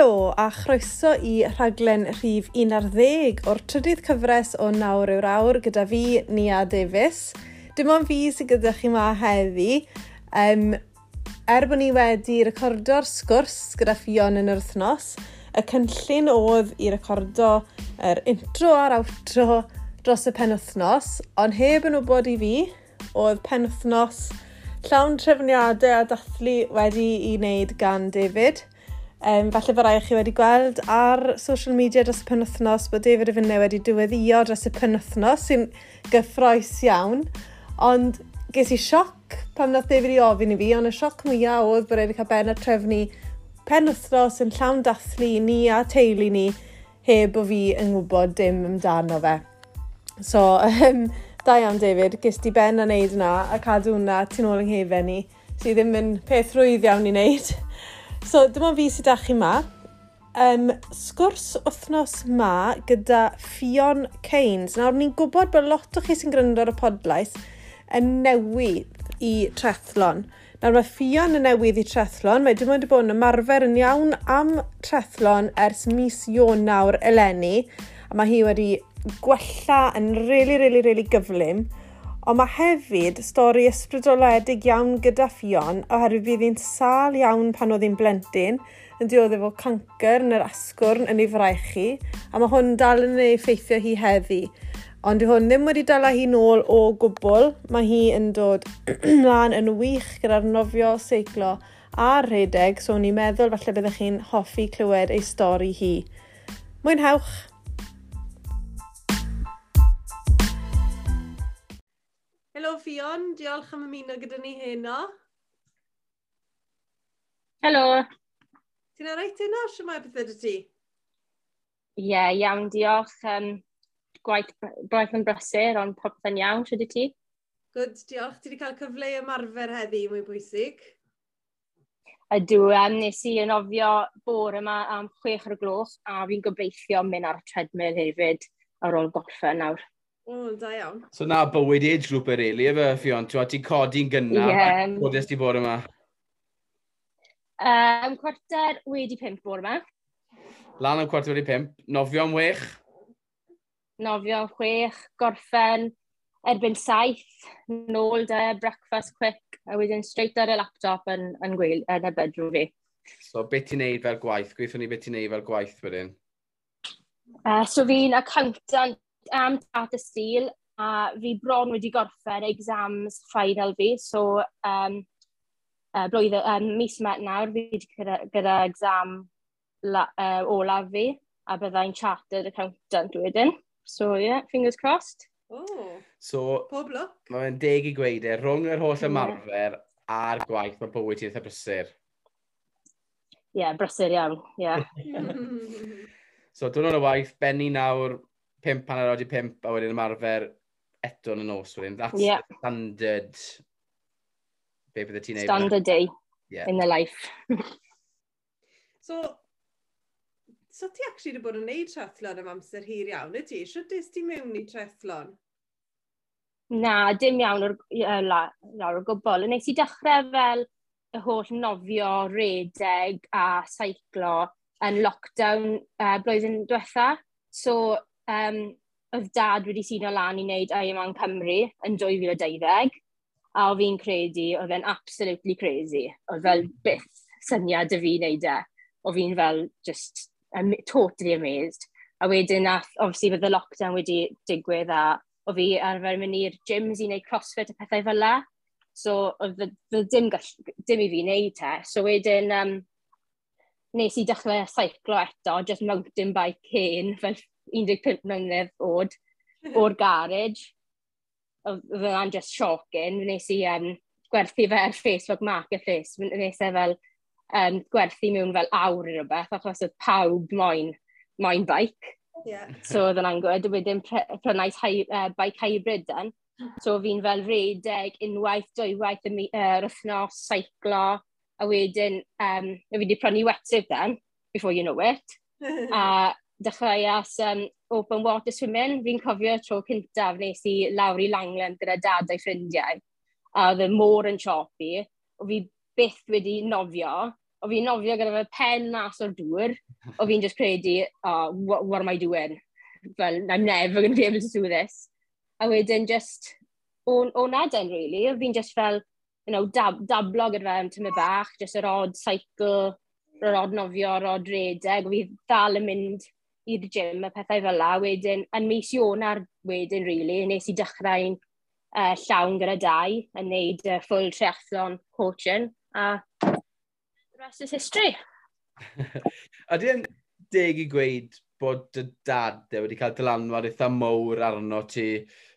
Helo a chroeso i rhaglen rhif 11 o'r trydydd cyfres o nawr yw'r awr gyda fi, Nia Davies. Dim ond fi sydd gyda chi yma heddi. Um, er bod ni wedi recordo'r sgwrs gyda Fion yn yr wythnos, y cynllun oedd i recordo yr intro a'r outro dros y penwthnos, ond heb yn wybod i fi, oedd penwthnos llawn trefniadau a dathlu wedi i wneud gan David – Um, falle bod rai chi wedi gweld ar social media dros y penwthnos bod David y Fynnau wedi diweddio dros y penwthnos sy'n gyffroes iawn. Ond ges i sioc pan nath David i ofyn i fi, ond y sioc mwyaf oedd bod rhaid cael ben a trefnu penwthnos yn llawn dathlu ni a teulu ni heb o fi yn gwybod dim amdano fe. So, um, da iawn David, ges di ben a wneud yna a cadw hwnna tu ôl yng nghefen ni, sydd ddim yn peth rwydd iawn i wneud. So, dyma fi sydd â chi ma. Um, sgwrs wythnos ma gyda Fion Keynes. Nawr, ni'n gwybod bod lot o chi sy'n gryndo ar y podlais yn newydd i trethlon. Nawr, mae Fion yn newydd i trethlon. Mae dim ond bod yn ymarfer yn iawn am trethlon ers mis Ionawr eleni. A mae hi wedi gwella yn really, really, really gyflym Ond mae hefyd stori ysbrydoledig iawn gyda Fion oherwydd bydd hi'n sal iawn pan oedd hi'n blentyn yn diodd efo cancer yn yr asgwrn yn ei fraichu a mae hwn dal yn ei effeithio hi heddi. Ond dyw hwn ddim wedi dala hi nôl o gwbl. Mae hi yn dod mlaen yn wych gyda'r nofio, seiclo a rhedeg, so ni'n meddwl falle byddech chi'n hoffi clywed ei stori hi. Mwynhewch! Helo Fion, diolch am ymuno gyda ni heno. Helo. Ti'n arreit heno? Sio mae beth ydy ti? Ie, yeah, iawn, diolch. Um, gwaith, gwaith yn brysur, ond popeth yn iawn, sio ti? Good, diolch. Ti wedi cael cyfle i ymarfer heddi, mwy bwysig. Ydw, um, nes i yn ofio bore yma am 6 o'r gloch, a fi'n gobeithio mynd ar y treadmill hefyd ar ôl goffa nawr. O, da iawn. So na bywyd age group e, yr eili, efe, Fion? Ti'n codi'n gynnar, Yeah. Bodes ti bod yma? Um, cwarter wedi pimp bod yma. Lan am cwarter wedi pimp. Nofio am wech? Nofio am chwech. Gorffen erbyn saith. Nôl de, breakfast quick. A wedyn straight ar y laptop yn, yn, gweil, yn y bedroom fi. So, beth ti'n neud fel gwaith? Gweithio ni beth ti'n neud fel gwaith wedyn? Uh, so fi'n accountant am at y stil a fi bron wedi gorffen exams final fi, so um, uh, blwydd, um, mis met nawr fi wedi gyda, gyda exam la, uh, olaf fi a byddai'n chartered accountant wedyn. So yeah, fingers crossed. Oh, so, pob look. Mae'n deg i gweud e, rhwng yr holl ymarfer yeah. a'r gwaith mae bywyd ti'n eitha brysur. Ie, yeah, brysur iawn, ie. Yeah. so, dwi'n o'n y waith, Benny nawr pimp, hanner awd i pimp, a wedyn ymarfer eto yn y nos wedyn. That's yeah. the standard... Be bydde ti'n neud? Standard day yeah. in the life. so, so ti actually wedi bod yn neud trethlon am amser hir iawn, ydy? Sio dys ti mewn i trethlon? Na, dim iawn o'r, lawr o gwbl. Nes i dechrau fel y holl nofio, redeg a seiclo yn lockdown uh, blwyddyn diwetha. So, um, oedd dad wedi sino lan i wneud I Am on Cymru yn 2012. A o fi'n credu, oedd e'n absolutely crazy. Oedd fel byth syniad y fi wneud e. O fi'n fel just um, totally amazed. A wedyn, a, obviously, bydd y lockdown wedi digwydd a o fi arfer mynd i'r gyms i wneud crossfit a pethau fel la. So, oedd dim, gall, dim i fi wneud te. So, wedyn, um, nes i dechrau seiclo eto, just mountain bike hen, fel 15 mlynedd oed o'r garage. Oedd yna'n just shocking. Nes i um, gwerthu fe ar Facebook Marketplace. Nes i fel um, gwerthu mewn fel awr i rhywbeth, achos oedd pawb moyn, moyn bike. Yeah. So oedd yna'n gwybod, wedyn prynais hy, uh, bike hybrid dan. Hmm. So fi'n fel redeg, unwaith, dwywaith y uh, wythnos, seiclo, a wedyn um, fi wedi prynu wetsuit then, before you know it. a dechreuas um, open water swimming. Fi'n cofio tro cyntaf nes i lawr i Langland gyda dad a'i ffrindiau. A oedd e y môr yn siopi. O fi byth wedi nofio. O fi'n nofio gyda fe pen mas o'r dŵr. O fi'n just credu, oh, what, what am I doing? Fel, I'm never going to be able to do this. A wedyn just, o, o na den, really. O fi'n just fel, you know, dab, dablo gyda fe am tymau bach. Just yr odd cycle, yr odd nofio, yr odd redeg. O fi ddal yn mynd i'r gym a pethau fel la. Wedyn, yn mis Ionar wedyn, really, nes i dechrau'n uh, llawn gyda dau yn neud uh, full triathlon coaching. A the rest is history. a di'n deg i gweud bod dy dad e wedi cael dylanwad eitha mowr arno ti,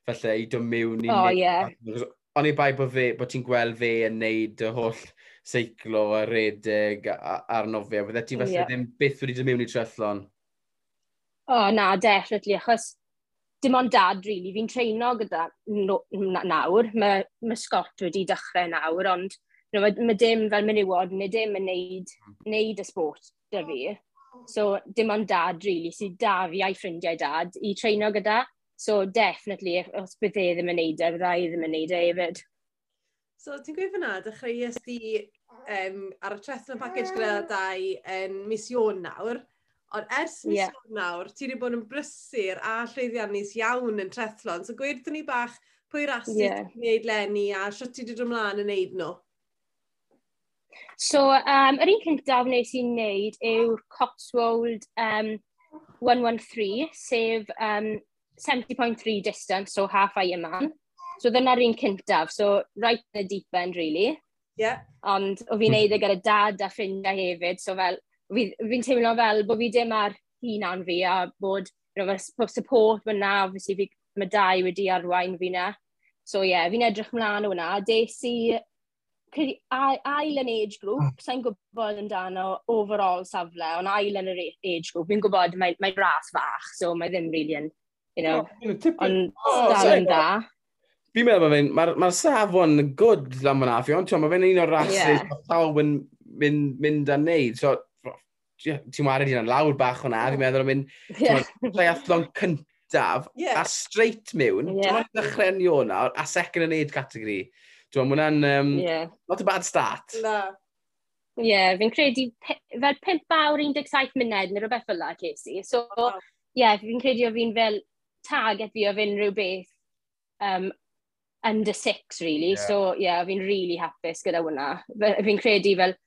falle i dod mewn i... O, oh, ie. Yeah. Ond i bai bod, fe, bod ti'n gweld fe yn neud y holl seiclo a redeg arno fe, bydde ti falle yeah. ddim byth wedi dod mewn i triathlon? O oh, na, definitely, achos dim ond dad, really. Fi'n treino gyda no, nawr. Mae ma Scott wedi dechrau nawr, ond you know, mae ma dim fel menywod, neu dim yn neud, neud y sport dy fi. So, dim ond dad, really, sydd da fi a'i ffrindiau dad i treino gyda. So, definitely, os bydd e ddim yn neud e, bydda i e ddim yn neud e hefyd. So, ti'n gweithio fyna, dechreuais di um, ar y Tretna Package gyda dau yn um, mis Iôn nawr. Ond ers mis yeah. nawr, ti wedi bod yn brysur a llwyddiannus iawn yn trethlon. So gweud ni bach pwy rasu yeah. ti'n gwneud lenni a sio ti wedi dod ymlaen yn neud nhw? So, um, yr un cyntaf wnes i'n neud yw'r Cotswold um, 113, sef um, 70.3 distance, so half Ironman. So, dyna'r un cyntaf, so right in the deep end, really. Yeah. Ond o fi'n neud e gyda dad a ffrindiau hefyd, so fel, fi'n fi teimlo fel bod fi dim ar hunan fi a bod you know, support fyna, obviously fi, mae dau wedi arwain fi na. So ie, yeah, fi'n edrych mlaen o hwnna. Des i ail yn age group, hmm. sa'n gwybod amdano overall safle, ond ail yn yr e, age group, fi'n gwybod mae, mae ras fach, so mae ddim really yn, you know, ond dal yn oh, da. Fi'n meddwl mae mae'r ma safon yn good lan fyna, ond mae fe'n un o'r rhasau yeah. mae pawb yn mynd, mynd a neud, so ti'n wario di'n lawr bach hwnna, fi'n meddwl am mynd, yeah. triathlon cyntaf, yeah. a straight mewn, yeah. ti'n ddechrau'n ni o'na, a second and aid category. Dwi'n meddwl, hwnna'n, um, yeah. not a bad start. Na. Ie, yeah, fi'n credu, fel 5 awr 17 munud neu rhywbeth fel la, Casey. So, ie, oh. yeah, fi'n credu o fi'n fel target fi o fi'n rhywbeth um, under six, really. Yeah. So, ie, yeah, fi'n really hapus gyda hwnna. Fi'n credu fel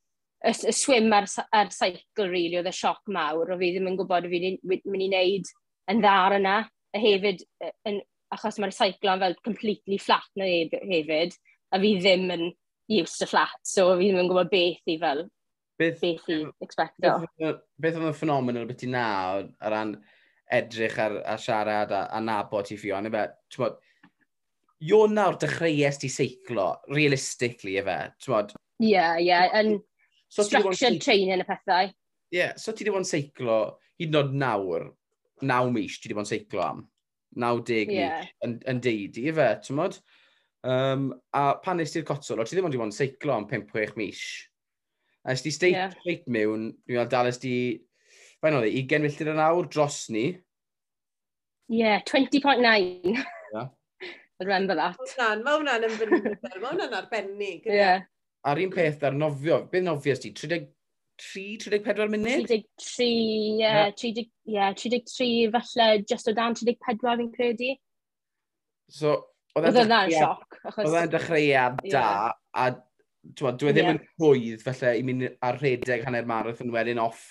y, y swim a'r, ar seicl, really, oedd y sioc mawr, o fi ddim yn gwybod o fi mynd i wneud yn ddar yna, a hefyd, yn, achos mae'r seiclon fel completely flat na hefyd, a fi ddim yn used to flat, so fi ddim yn gwybod beth i fel, beth, beth i expecto. Beth, oedd y ffenomen beth i na, ar ran edrych ar, ar siarad a, a nabod i ffion, efe, ti'n bod, Io'n nawr dechreuais ti seiclo, realistically, efe, ti'n bod? Ie, yeah, ie, yeah, yn So Structured training y pethau. Ie, yeah, so ti di bod yn seiclo, hyd yn oed nawr, naw mis ti di bod yn seiclo am. 90 yeah. mis yn, yn deudi, fe, ti'n modd? Um, a pan nes ti'r cotol, o ti ddim ond i fod yn seiclo am 5-6 mis. A nes ti steit yeah. straight mewn, dwi'n meddwl dal nes ti, fe'n oedd, 20 milltir yn awr dros ni. Ie, Yeah, 20.9. Yeah. I remember that. Mae hwnna'n, mae yn fynnydd, mae hwnna'n arbennig. Ie. Yeah. A'r un peth ar nofio, beth nofio ti? 33-34 munud? 33, ie, yeah, 30, yeah, 33 falle just o dan 34 fi'n credu. So, oedd e'n sioc. Oedd e'n dechreuad da, a dwi dwi e ddim yn rhwydd felly i mynd ar rhedeg hanner marathon wedyn off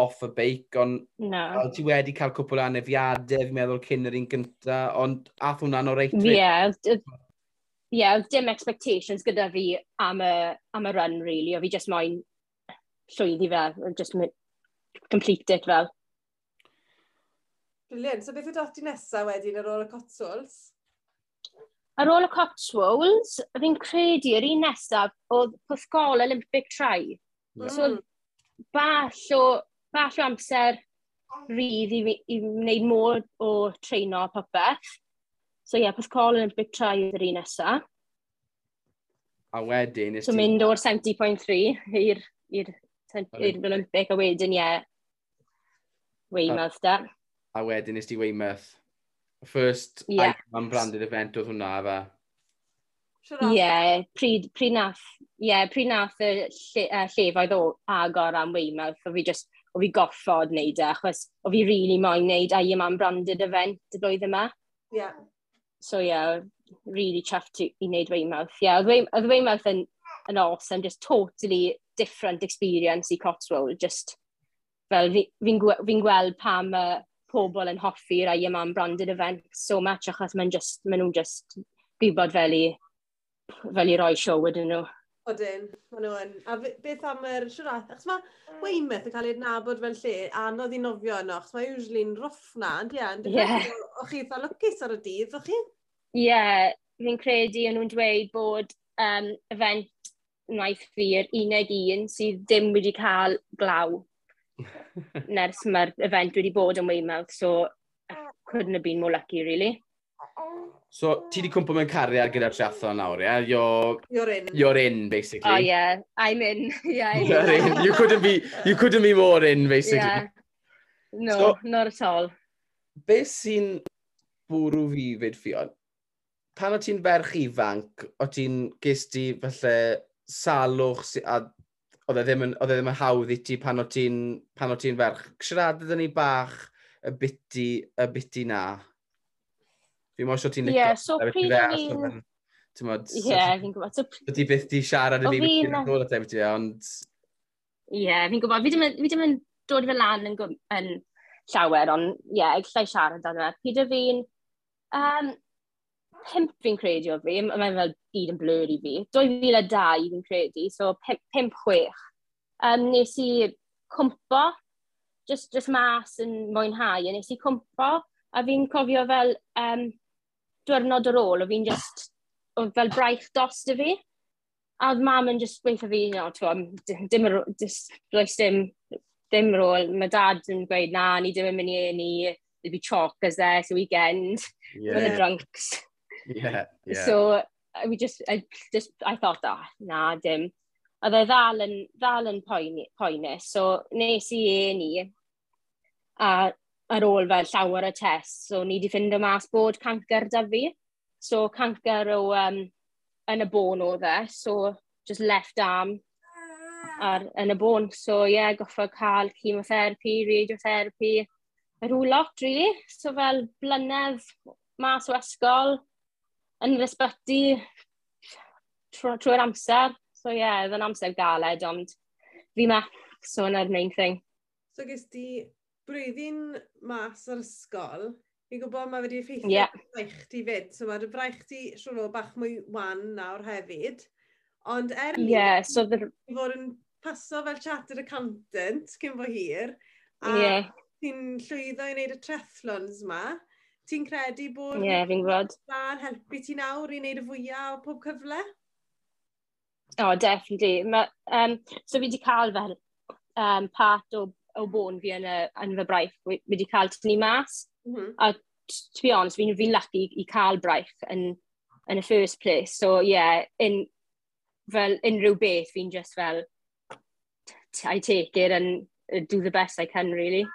off y beic, ond no. ti wedi cael cwpl o anefiadau, fi'n meddwl, cyn yr un gyntaf, ond ath hwnna'n o reit... Ie, yeah, ie, yeah, dim expectations gyda fi am y, am y run, really. O fi jyst moyn llwyddi fel, just complete it fel. Brilliant. So beth yw dati nesaf wedyn ar ôl y Cotswolds? Ar ôl y Cotswolds, fi'n credu yr un nesaf oedd Pwthgol Olympic Tri. Mm. So bach o, bach o amser rydd i, i wneud môr o treino popeth. So ie, yeah, Pascal yn big try yr un nesa. A wedyn... So mynd o'r 70.3 i'r Olympic, a wedyn ie, yeah, Weymouth da. A wedyn is di Weymouth. First yeah. Ironman branded event oedd hwnna, fe. Ie, yeah, pryd, pryd nath, yeah, pryd nath y lle, uh, llefoedd o agor am Weymouth, o fi just, o fi goffod wneud e, achos o fi rili really moyn wneud Ironman branded event y blwyddyn yma. Ie. Yeah so yeah, really chuffed to, i wneud Weymouth. Yeah, oedd Weymouth yn, yn awesome, just totally different experience i Cotswold. Just, fel, fi'n fi, fi gweld pam uh, pobl yn hoffi rai yma am branded event so much, achos maen nhw'n just, ma just gwybod fel i, fel i roi show ydyn nhw. Odyn, maen nhw yn. A beth am yr siwrath? Achos mae Weymouth yn cael ei adnabod fel lle, anodd i nofio yno, achos mae usually'n rough na, ynddi an? Yeah. o'ch chi eitha lwcus ar y dydd, o'ch chi? Ie, yeah, fi'n credu yn nhw'n dweud bod um, event naeth fi'r unig un sydd ddim wedi cael glaw nes mae'r event wedi bod yn Weymouth, so couldn't have been more lucky, really. So, ti di cwmpa mewn cariad gyda triathlon nawr, ie? Yeah? You're, you're in. You're in, basically. Oh, yeah. I'm in. Yeah, I'm you're in. You couldn't be, you couldn't be more in, basically. Yeah. No, so, not at all. Be sy'n bwrw fi fyd ffion? Pan o ti'n ferch ifanc, o ti'n ges ti falle salwch a oedd e ddim yn, oedd e ddim yn hawdd i ti pan o ti'n ferch. Siarad ni bach y biti, y biti na. Fi'n mwyn ti'n licio. Ie, so pryd o'n i'n... Ie, fi'n gwybod. So ti byth di siarad yn fi, fi'n ôl at efo ond... Ie, fi'n gwybod. Fi ddim yn dod fe lan yn, yn llawer, ond ie, yeah, eillai siarad am yna. Pryd o fi'n... Um, pimp fi'n credu o fi, mae'n fel byd yn blur i fi. 2002 fi'n credu, so pimp chwech. Um, nes i cwmpo, just, just mas yn mwynhau, a nes i cwmpo, a fi'n cofio fel um, diwrnod ar ôl, o fi'n just, o fel braich dos dy fi. A oedd mam yn just gweithio fi, no, twa, dim, just, does dim, dim rôl. Mae dad yn gweud, na, ni dim yn mynd i ni, there'd e, be chalk as there, it's a weekend, yeah. for the drunks. Yeah, yeah. So, we just, I just, I thought, ah, oh, na, dim. Oedd e ddal yn, ddal yn poenus, so nes i e ni, a ar ôl fel llawer o test, so ni wedi ffind mas bod cancer da fi. So cancer o, um, yn y bôn o dde, so just left arm ar, yn y bôn. So ie, yeah, goffa cael chemotherapy, radiotherapy, a rhyw lot, really. So fel blynedd mas o ysgol, yn yr ysbyty trwy'r trw amser. So ie, yeah, oedd yn amser galed, ond fi ma, so yna'r main thing. So gys di brwyddyn mas o'r ysgol, fi'n gwybod mae wedi effeithio yeah. braich ti fyd. So mae'r braich ti siwr o bach mwy wan nawr hefyd. Ond er ni, yeah, so the... fod yn paso fel chartered accountant cyn fo hir, a yeah. ti'n llwyddo i wneud y trethlons yma, ti'n credu bod... Ie, yeah, fi'n gwybod. ...da'n helpu ti nawr i wneud y fwyaf o pob cyfle? O, oh, definitely. Ma, um, so fi wedi cael fel um, part o o bôn fi yn, y, yn fy braich wedi cael tynnu mas. Mm -hmm. A to be honest, fi'n fi lucky i cael braich yn, yn y first place. So yeah, in, fel unrhyw beth fi'n just fel, I take it and uh, do the best I can really.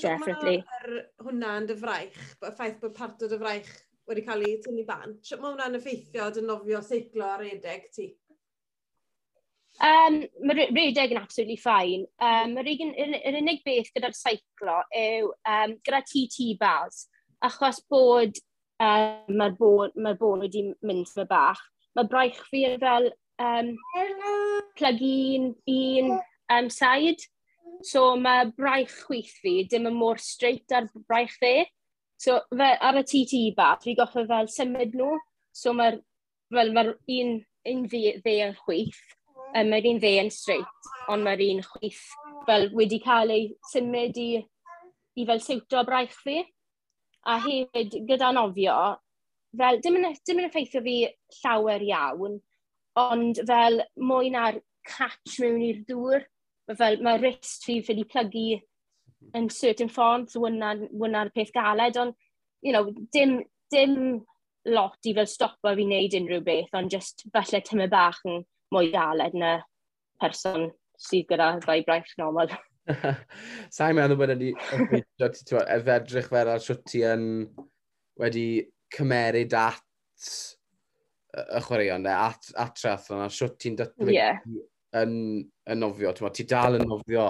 Definitely. hwnna yn dy fraich, y ffaith bod part o dy fraich wedi cael ei tynnu ban. Sio mae hwnna'n effeithio dy nofio seiclo ar edeg ti? Um, mae redeg yn absolutely ffain. Um, yr, yr, yr unig beth gyda'r seiclo yw um, gyda TT bars, achos bod um, mae'r bôn, mae bôn wedi mynd fy bach. Mae braich fi fel um, plug-in un um, side. So mae braich chwyth fi dim yn mor straight ar braich fe. So fe, ar y TT bar, fi goffa fel symud nhw. So mae'r fel, mae un, un fi, fe yn chwyth um, mae'r un dde yn straight, ond mae'r un chwith fel wedi cael ei symud i, i fel siwto braich fi. A hefyd, gyda nofio, fel, dim yn, dim yn effeithio fi llawer iawn, ond fel mwy na'r catch mewn i'r dŵr, fel mae wrist fi wedi plygu yn certain ffordd, so wna'r wna peth galed, ond, you know, dim, dim lot i fel stopo fi wneud unrhyw beth, ond just falle tymau bach yn mwy galed na person sydd gyda ddau braich normal. Sa'n meddwl bod e ydi efedrych fel ar siwt ti yn wedi cymeryd at y chwaraeon, at, at triathlon, a siwt ti'n datblygu yeah. yn, yn nofio. Ti dal yn nofio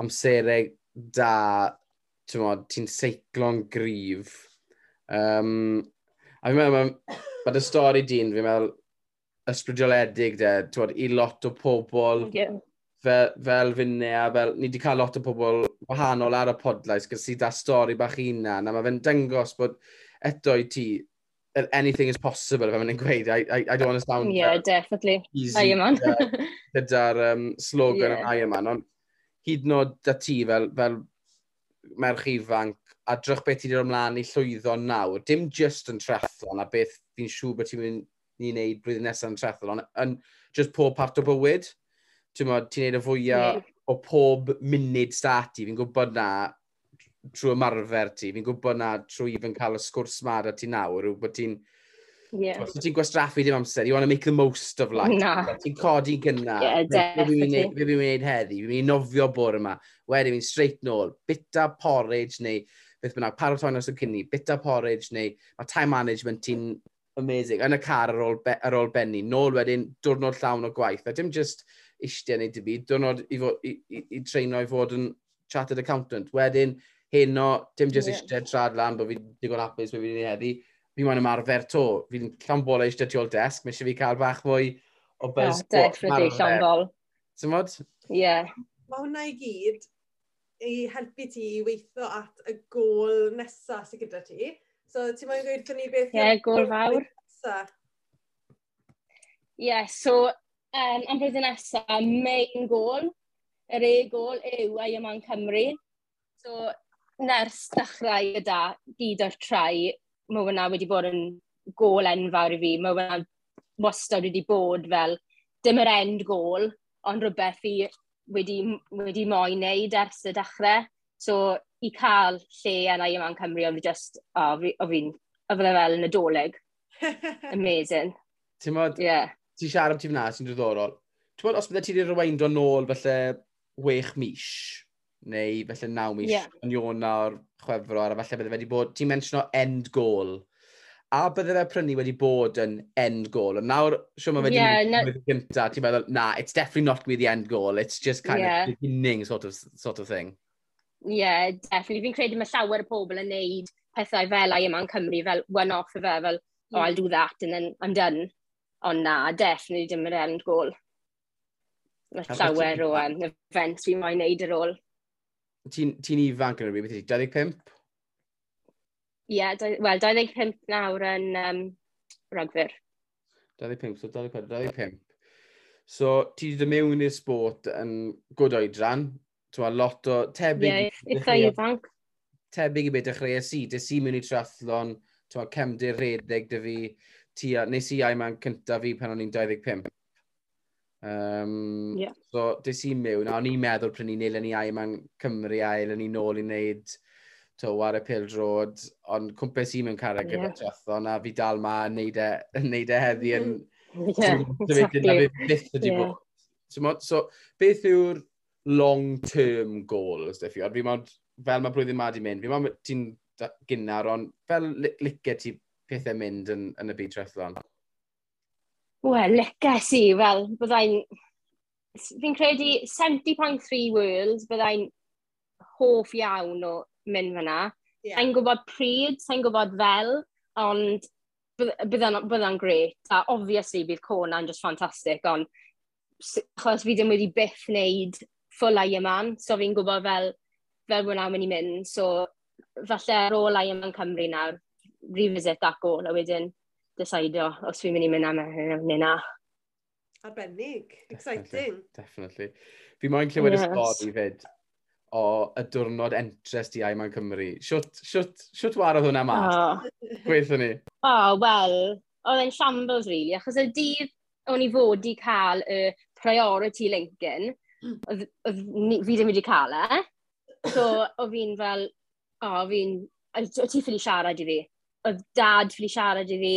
amserau da, ti'n seiclo'n grif. Um, a fi'n meddwl, mae dy stori dyn, fi'n meddwl, ysbrydoledig de, twod, i lot o pobl yeah. fel, fel finne a fel, ni wedi cael lot o pobl wahanol ar y podlais gyda da stori bach unan a mae fe'n dangos bod eto i ti anything is possible, fe mae'n gweud. I, I, I don't want to sound... Yeah, definitely. Easy. Iron Gyda'r um, slogan yeah. Iron Man. Ond hyd yn oed da ti fel, fel merch ifanc, a adrych beth ti wedi ymlaen i llwyddo nawr, dim just yn trethlon a beth fi'n siŵr beth ti'n mynd ni'n neud blwyddyn nesaf yn trethlon, yn just pob part o bywyd. Ti'n modd, ti'n neud y fwyaf yeah. o pob munud stati, fi'n gwybod na trwy ymarfer ti, fi'n gwybod na trwy fy cael y sgwrs ma da ti nawr, yw bod ti'n Yeah. Os ti'n gwastraffu dim amser, you want to make the most of life. Na. Ti'n codi gynna. Yeah, definitely. Fe fi'n mynd heddi, fi'n mynd nofio bwr yma. Wedyn fi'n straight nôl, bita porridge neu beth bynnag, paratoi nos o cynni, bita porridge neu mae time management ti'n amazing. Yn y car ar ôl, be, ar ôl benni, nôl wedyn diwrnod llawn o gwaith. A dim just eistedd neu dim byd, diwrnod i, fod, i, i, i treino i fod yn chartered accountant. Wedyn, hyn o, dim just yeah. eistedd trad lan, bod fi'n digon apus bod fi'n ei heddi. Fi'n mwyn ymarfer to. Fi'n llawn bol eistedd tu ôl desg, mae eisiau fi cael bach mwy o buzz. Oh, definitely, llawn bol. Tymod? Ie. Yeah. Mae hwnna i gyd i helpu ti i weithio at y gôl nesaf sydd gyda ti So, ti'n mwyn gweud ni beth... Ie, yeah, gol fawr. Ie, yeah, so, um, am blwyddyn nesaf, main gol, yr e gol yw ei yma'n Cymru. So, ners dechrau gyda gyd o'r trai, mae hwnna wedi bod yn gol enfawr i fi. Mae hwnna wastad wedi bod fel dim yr end gol, ond rhywbeth i wedi, wedi moyn neud ers y dechrau. So, i cael lle yna i yma'n yn Cymru, oedd just, o, o fi'n, oedd e fel yn adolyg. Amazing. Ti'n modd, yeah. ti siarad am ti fyna, sy'n ddiddorol. Ti'n modd, os bydde ti wedi rewindio nôl felly wech mis, neu felly naw mis, yeah. yn ion o'r chwefro, a felly bydde wedi bod, ti'n mention o end goal, a bydde fe prynu wedi bod yn end goal. A nawr, siw mae wedi yeah, mynd no... gyntaf, ti'n meddwl, na, it's definitely not going to be the end goal, it's just kind yeah. of beginning sort of, sort of thing. Ie, yeah, definitely. Fi'n credu mae llawer o pobl yn neud pethau fel ai yma yn Cymru, fel one-off fel, fel, mm. oh, hmm. I'll do that and then I'm done. Ond na, definitely dim yr end goal. Mae llawer o um, events fi'n moyn neud ar ôl. Ti'n ti ifanc yn y rhywbeth, 25? Ie, yeah, wel, 25 nawr yn um, rogfyr. 25, so 24, 25. So, ti wedi mewn i'r sport yn good oedran, twa, lot o tebyg... Ie, yeah, eitha ifanc. Tebyg i beth dechreuais i. Dys i mewn i triathlon, twa, cemdir redeg dy fi. Tia, nes i ai ma'n cyntaf fi pan o'n i'n 25. Um, yeah. So, dys i mewn, a o'n i'n meddwl pryn ni'n eilen i ma'n Cymru a eilen ni nôl i wneud to, war y pil drod, ond cwmpes i mewn carreg gyda yeah. triathlon, a fi dal ma yn neud e, neud e heddi yn... Yeah, exactly. Dyna fi byth wedi bod. So, beth yw'r long-term goals, dy you. Fi mod, fel mae blwyddyn ma di mynd, fi mod ti'n gynnar, ond fel li licet ti pethau mynd yn, yn y byd trethlon? Wel, licet si, fel, byddai'n... Fi'n credu 70.3 Worlds byddai'n hoff iawn o mynd fyna. Yeah. Sa'n gwybod pryd, sa'n gwybod fel, ond byddai'n bydda gret. A obviously bydd Cona'n just ffantastig, ond achos fi ddim wedi byth wneud full Ironman, so fi'n gwybod fel, fel bod na'n mynd i mynd, so falle ar ôl Ironman Cymru nawr, revisit that goal, a wedyn decidio os fi'n mynd i mynd am hynny neu na. Arbennig, exciting. Definitely. Fi moyn clywed yes. y stori fyd o y diwrnod entres di Ironman Cymru. Siwt, siwt, siwt warodd hwnna mas? Oh. Gweithio ni. O, oh, wel, oedd e'n shambles, really, achos y dydd o'n i fod i cael y priority Lincoln, oedd, oedd fi ddim wedi cael e. So, o fi'n fel, o oh, fi'n, o ti ffili siarad i fi. Oedd dad ffili siarad i fi.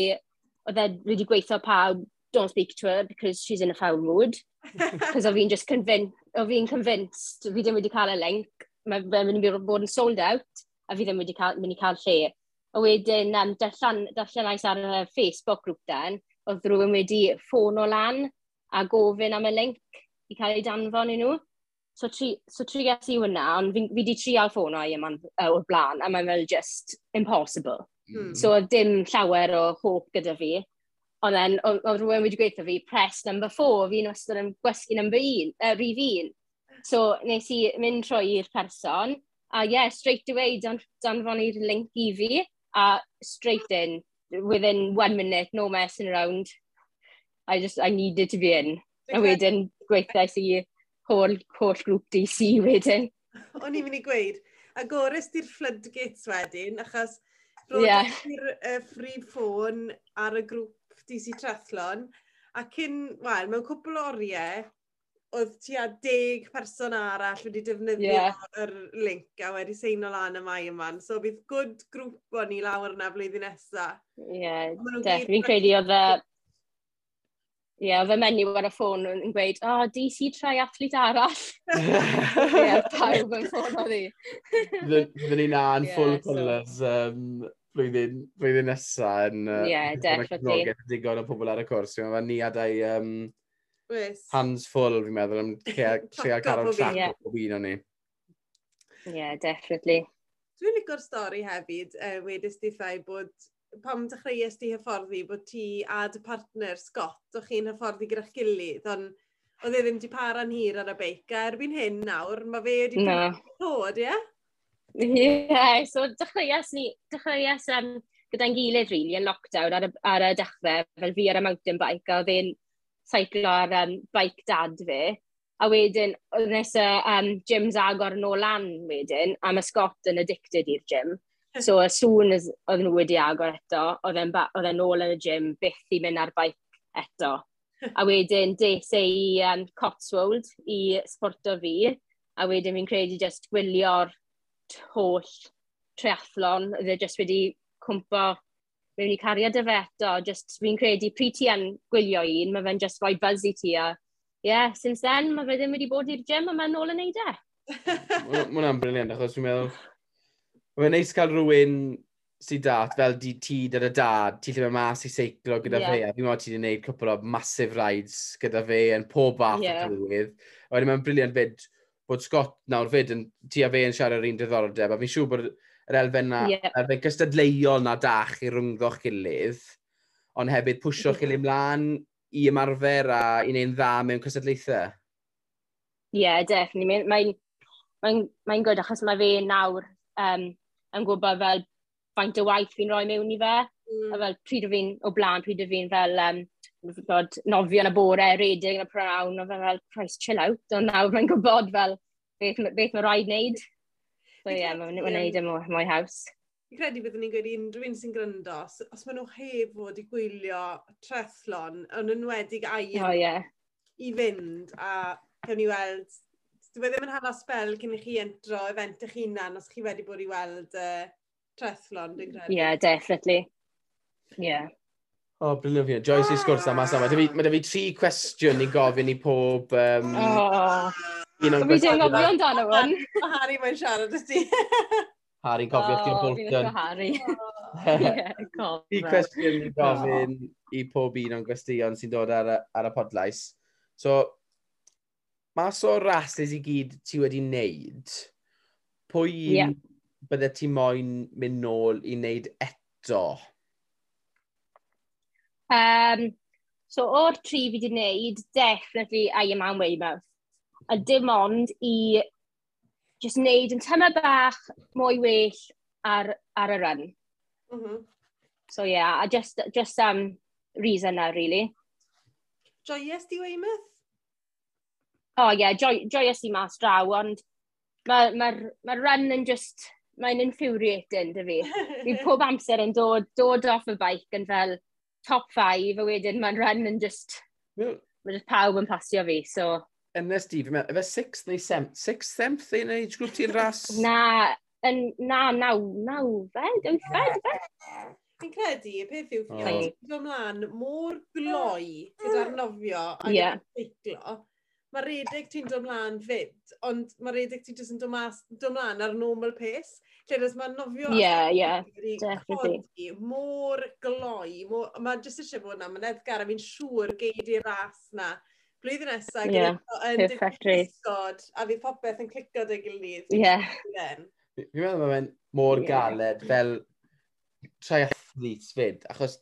Oedd e wedi gweithio pawb, don't speak to her because she's in a foul mood. Cos o fi'n just convinced, o fi'n convinced, fi ddim wedi cael y link. Mae'n mynd i bod yn sold out, a fi ddim wedi cael, mynd i cael lle. A wedyn, um, darllen, darllen ar y Facebook grŵp den, oedd rhywun wedi ffôn o lan a gofyn am y link i cael ei danfon i nhw. So, tri, so tri ges i hwnna, ond fi, fi di trial ffono i yma uh, o'r blaen, a mae'n fel just impossible. Mm. So, dim llawer o hop gyda fi. Ond then, oedd rhywun wedi gweithio fi, press number four, fi'n wastad yn gwesgu number un, uh, rhif un. So, nes i mynd trwy'r person, a yeah, straight away, dan, danfon i'r link i fi, a straight in, within one minute, no messing around. I just, I needed to be in. A wedyn, gweithais i holl, holl grŵp DC wedyn. O'n i'n mynd i gweud, agores di'r floodgates wedyn, achos roedd yeah. i'r uh, free ffôn ar y grŵp DC Trathlon, a cyn, wel, mewn cwbl o oriau, oedd tua deg person arall wedi defnyddio yeah. yr link a wedi seino lan y mai yma. So bydd good grŵp o'n i lawr yna flwyddyn nesaf. Ie, yeah, def. Fi'n credu oedd y Ie, yeah, fe menyw ar y ffôn yn gweud, o, oh, DC si trai athlete arall. Ie, yeah, pawb yn ffôn o ddi. Fy ni na yn yeah, full colours um, blwyddyn, blwyddyn nesaf yn... Ie, yeah, definitely. digon o pobl ar y cwrs. Mae ni adau um, hands full, fi'n meddwl, am treial cael o'n trac o byd o'n ni. Ie, yeah, definitely. Dwi'n licor stori hefyd, uh, wedys di thai bod pam dechreuais di hyfforddi bod ti a dy partner Scott o'ch chi'n hyfforddi gyda'ch gilydd, ond oedd e ddim di para'n hir ar y beic, a erbyn hyn nawr, mae fe wedi no. bod, ie? Yeah? Ie, yeah, so dechreuais ni, dechreuais um, gyda'n gilydd rili really, yn lockdown ar y, ar y dechrau, fel fi ar y mountain bike, a fe'n saiclo ar um, bike dad fi. A wedyn, oedd nes y um, gyms agor yn ôl lan wedyn, a mae Scott yn addicted i'r gym. So, as soon as oedd nhw wedi agor eto, oedd e'n ôl yn y gym, byth i mynd ar baic eto. A wedyn, des i um, Cotswold i sporto fi, a wedyn fi'n credu just gwylio'r holl triathlon, oedd e just wedi cwmpo mewn i cariad y fe eto, just fi'n credu pryd ti yn gwylio un, mae fe'n just rhoi buzz i ti a yeah, since then, mae fe ddim wedi bod i'r gym a mae'n ôl yn neud e. Mae'n briliant, achos dwi'n meddwl, Mae'n neis cael rhywun sy'n dat, fel di ti gyda dad, ti lle mae mas i seiclo gyda yeah. fe, a fi'n meddwl ti wedi gwneud cwpl o massive rides gyda fe yn pob fath yeah. o drywydd. A wedyn mae'n briliant fyd bod Scott nawr fyd yn ti a fe yn siarad yr un diddordeb, a fi'n siŵr bod yr elfen na, yeah. elfen gystadleuol na dach i rhwngddo'ch gilydd, ond hefyd pwysio'ch gilydd mlaen i ymarfer a i wneud dda mewn cystadlaethau. Ie, yeah, definitely. Mae'n mae, mae, mae good achos mae fe nawr um, yn gwybod fel faint o waith fi'n rhoi mewn i fe. Mm. A fel pryd o fi'n o blaen, pryd o fi'n fel um, bod, nofio yn y bore, redeg yn y prawn, a fel, Christ, chill out. Ond nawr mae'n gwybod fel beth, beth mae rhaid wneud. So ie, yeah, mae'n wneud e yn mwy haws. Fi'n credu byddwn ni'n gweud unrhyw un sy'n gryndo, os maen nhw heb fod i gwylio trethlon, yn enwedig air oh, yeah. i fynd, a cawn ni weld dwi ddim yn hala spel cyn i chi entro event eich hunan os chi wedi bod i weld uh, trethlon, dwi'n credu. Yeah, definitely. Yeah. O, oh, briliant. Joyce i sgwrs am asama. Mae da fi tri cwestiwn i gofyn i pob... Um, oh. Un o'n gwestiwn. Dwi'n gofio amdano hwn. Mae Harry mae'n siarad ysdi. Harry'n cofio chdi'n bwlton. Oh, Harry. Tri cwestiwn i gofyn i pob un o'n gwestiwn sy'n dod ar, ar y podlais. So, mas o rasters i gyd ti wedi wneud, pwy yeah. bydde ti moyn mynd nôl i wneud eto? Um, so o'r tri fi wedi wneud, definitely I am am Weymouth. A dim ond i just wneud yn tyma bach mwy well ar, ar y run. Mm -hmm. So yeah, a just, just um, reason na, really. Joyous di Weymouth? oh, yeah, joy, joyous i mas draw, ond mae'r ma, ma, ma run yn just, mae'n infuriating dy fi. Fi pob amser yn dod, dod off y bike yn fel top 5, a wedyn mae'n run yn just, well, mae just pawb yn pasio fi, so... Ynnes di, fi'n meddwl, efe 6th neu 7th? 6th, 7th neu age group ti'n ras? Na, yn, na, naw, naw, nawfed, wythfed, fe? Fi'n credu, y peth yw, fi'n oh. ymlaen mor gloi gyda'r nofio a yeah. gyda'r mae redeg ti'n dod mlaen fyd, ond mae redeg ti'n jyst yn dod mlaen ar normal pace. Lle Lledas mae'n nofio yeah, yeah, codi, mor gloi, mae jyst eisiau bod yna, mae'n edgar a fi'n siŵr geid i'r ras na. Blwyddyn nesaf, yeah, yn disgod, a fi popeth yn clicio dy gilydd. Yeah. Fi'n meddwl mae'n mor galed fel triathletes fyd, achos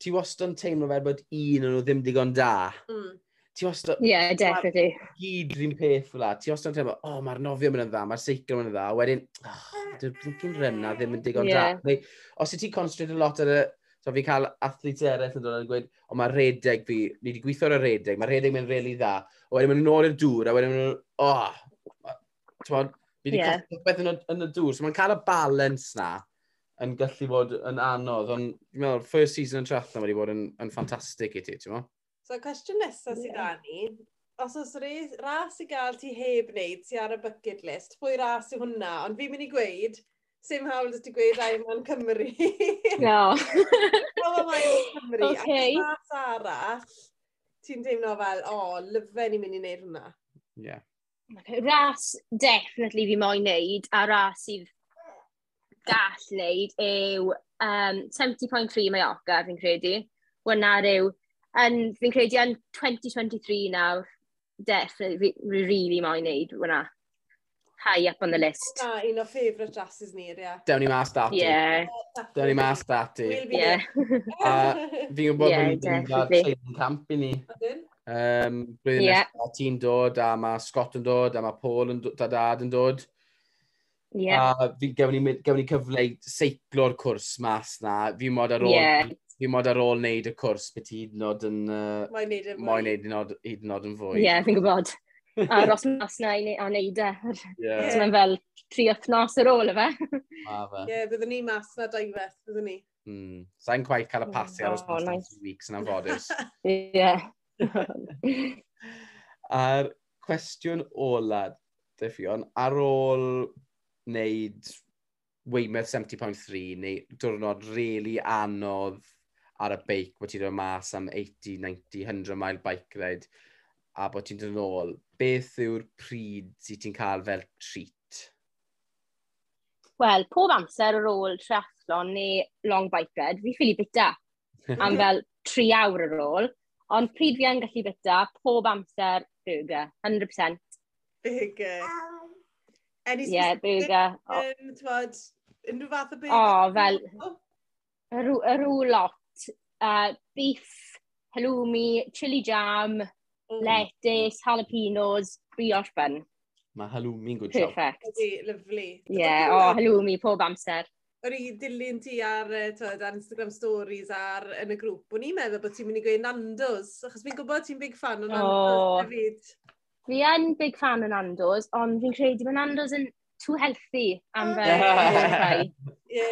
ti wastad yn teimlo fel bod un o'n nhw ddim digon da. Mm ti wastad... Ie, yeah, definitely. Gyd rhywun peth fel la. Ti wastad yn teimlo, o, oh, mae'r nofio mynd yn dda, mae'r seicl mynd yn dda. Wedyn, ah, oh, dwi'n blinkin rynna ddim yn digon yeah. da. Neu, os ti'n concentrate a lot ar y... So fi'n cael athlet eraill yn dod yn gweud, o mae'r redeg fi, ni wedi gweithio ar y redeg, mae'r redeg mynd really dda. O wedyn mae'n ôl i'r dŵr, a wedyn mae'n, o, oh, ti'n fi wedi yeah. cael beth yn, yn y dŵr. So mae'n cael y balance na yn gallu bod yn anodd, ond dwi'n meddwl, first season yn Trathlon wedi bod yn, yn ffantastig i ti, ti'n meddwl? So, cwestiwn nesaf sydd yeah. da ni, os oes ras i gael ti heb wneud, ti ar y bucket list, pwy ras yw hwnna, ond fi'n mynd i gweud, sim hawl ydych ti gweud ai yma'n Cymru. no. Wel, yma yma'n Cymru. Okay. A ras arall, ti'n teimlo fel, o, oh, lyfen i'n mynd i wneud hwnna. Yeah. Okay. Ras definitely fi moyn wneud, a ras sydd gall wneud yw um, 70.3 Mallorca, fi'n credu. Wna rhyw And fi'n credu yn 2023 nawr, definitely, fi really moyn neud hwnna. High up on the list. Na, un o favourite dresses ni, ie. Yeah. Dewn ni mas dati. Yeah. Dewn ni mas dati. Yeah. A uh, fi'n gwybod yeah, bod ni'n dod training camp i ni. Um, Blwyddyn yeah. nesaf, ti'n dod, a mae Scott yn dod, a mae Paul yn dod, a dad yn dod. Yeah. A fi, gewn ni, gewn ni cyfle i seiclo'r cwrs mas na. Fi'n mod ar ôl yeah fi mod ar ôl wneud y cwrs beth hyd yn oed yn... Uh, Mae'n neud yn fwy. Mae'n neud hyd yn oed yn fwy. Ie, yeah, fi'n gwybod. a ros mas na i a wneud e. Yeah. So mae'n fel tri wythnos ar ôl y fe. Ma fe. Ie, yeah, byddwn ni mas na daifeth, byddwn ni. Mm. Sa'n gwaith cael y pasi oh, ar ysbos oh, nice. weeks yn anffodus. Ie. A'r cwestiwn ola, Diffion, ar ôl wneud Weymouth 70.3 neu diwrnod really anodd ar y beic, bod ti'n dod mas am 80, 90, 100 mile bike ride, a bod ti'n dod yn ôl, beth yw'r pryd sydd ti'n cael fel treat? Wel, pob amser ar ôl triathlon neu long bike ride, fi ffili bita am fel 3 awr ar ôl, ond pryd fi yn gallu bita, pob amser burger, 100%. Burger. Any Ie, yeah, burger. Um, twod, unrhyw fath o burger? O, fel, y rŵ lot uh, beef, halloumi, chili jam, mm. lettuce, jalapenos, brioche bun. Mae halloumi'n good job. Perfect. Ydy, lyflu. Ie, yeah, o, oh, halloumi pob amser. Yr i dilyn ti ar, e, twed, ar Instagram stories ar yn y grŵp, o'n i'n meddwl bod ti'n mynd i gweud Nando's, achos fi'n gwybod ti'n big fan o Nando's oh. hefyd. Fi yn big fan o Nando's, ond fi'n credu bod Nando's yn too healthy am ah. fel yeah.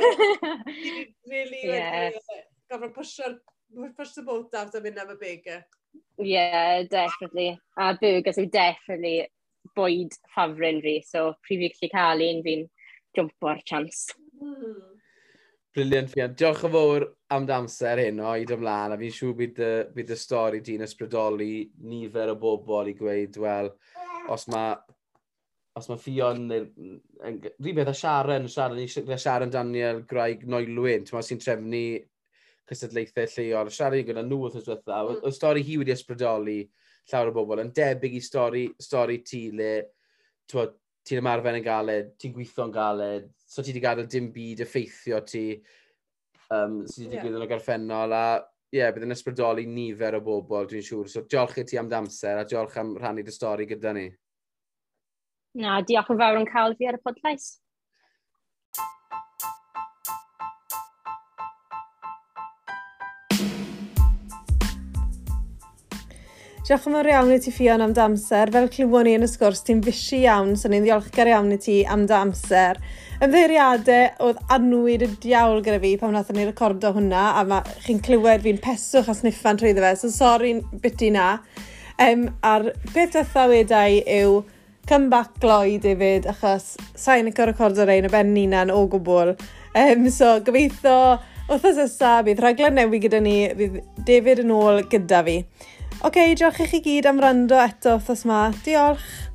yeah. really yeah gorfod pwysio'r push the boat out a mynd am y burger. Yeah, definitely. A burgers yw definitely bwyd ffafryn fi, so prif i gallu cael un fi'n jump o'r chance. Brilliant, Briliant fi. Diolch yn fawr am damser hyn o i ymlaen, a fi'n siŵr bydd y, bydd y stori di'n ysbrydoli nifer o bobl i gweud, wel, os mae os mae Fion neu rhywbeth a Sharon, Sharon, Sharon Daniel, Graig Noelwyn, ti'n sy'n trefnu cystadlaethau lleol, siarad gyda nhw wrth ysbytha. Mm. O stori hi wedi ysbrydoli llawer o bobl, yn debyg i stori, stori ti le ti'n ymarfer yn galed, ti'n gweithio'n galed, so ti wedi gadael dim byd effeithio ti um, sydd wedi digwydd yn y gorffennol a ie, yeah, bydd yn ysbrydoli nifer o bobl, dwi'n siŵr. So, diolch i ti am damser a diolch am rhannu dy stori gyda ni. Na, diolch yn fawr yn cael fi ar y podlais. Diolch yn fawr iawn i ti ffion am damser. Fel clywon ni yn y sgwrs, ti'n fisi iawn, so ni'n ddiolchgar iawn i ti am damser. Ymddeiriadau oedd anwyd y diawl gyda fi pan wnaethon ni recordo hwnna, a chi'n clywed fi'n peswch a sniffan trwy fe, so sori biti na. Um, a'r peth dweitha wedau yw come back gloi, David, achos sa'n i'n recordo rhain y ben ninan o gwbl. Um, so gobeithio, wrthos nesaf, bydd rhaglen newi gyda ni, bydd David yn ôl gyda fi. Oce, okay, diolch i chi gyd am rando eto wrthos ma. Diolch!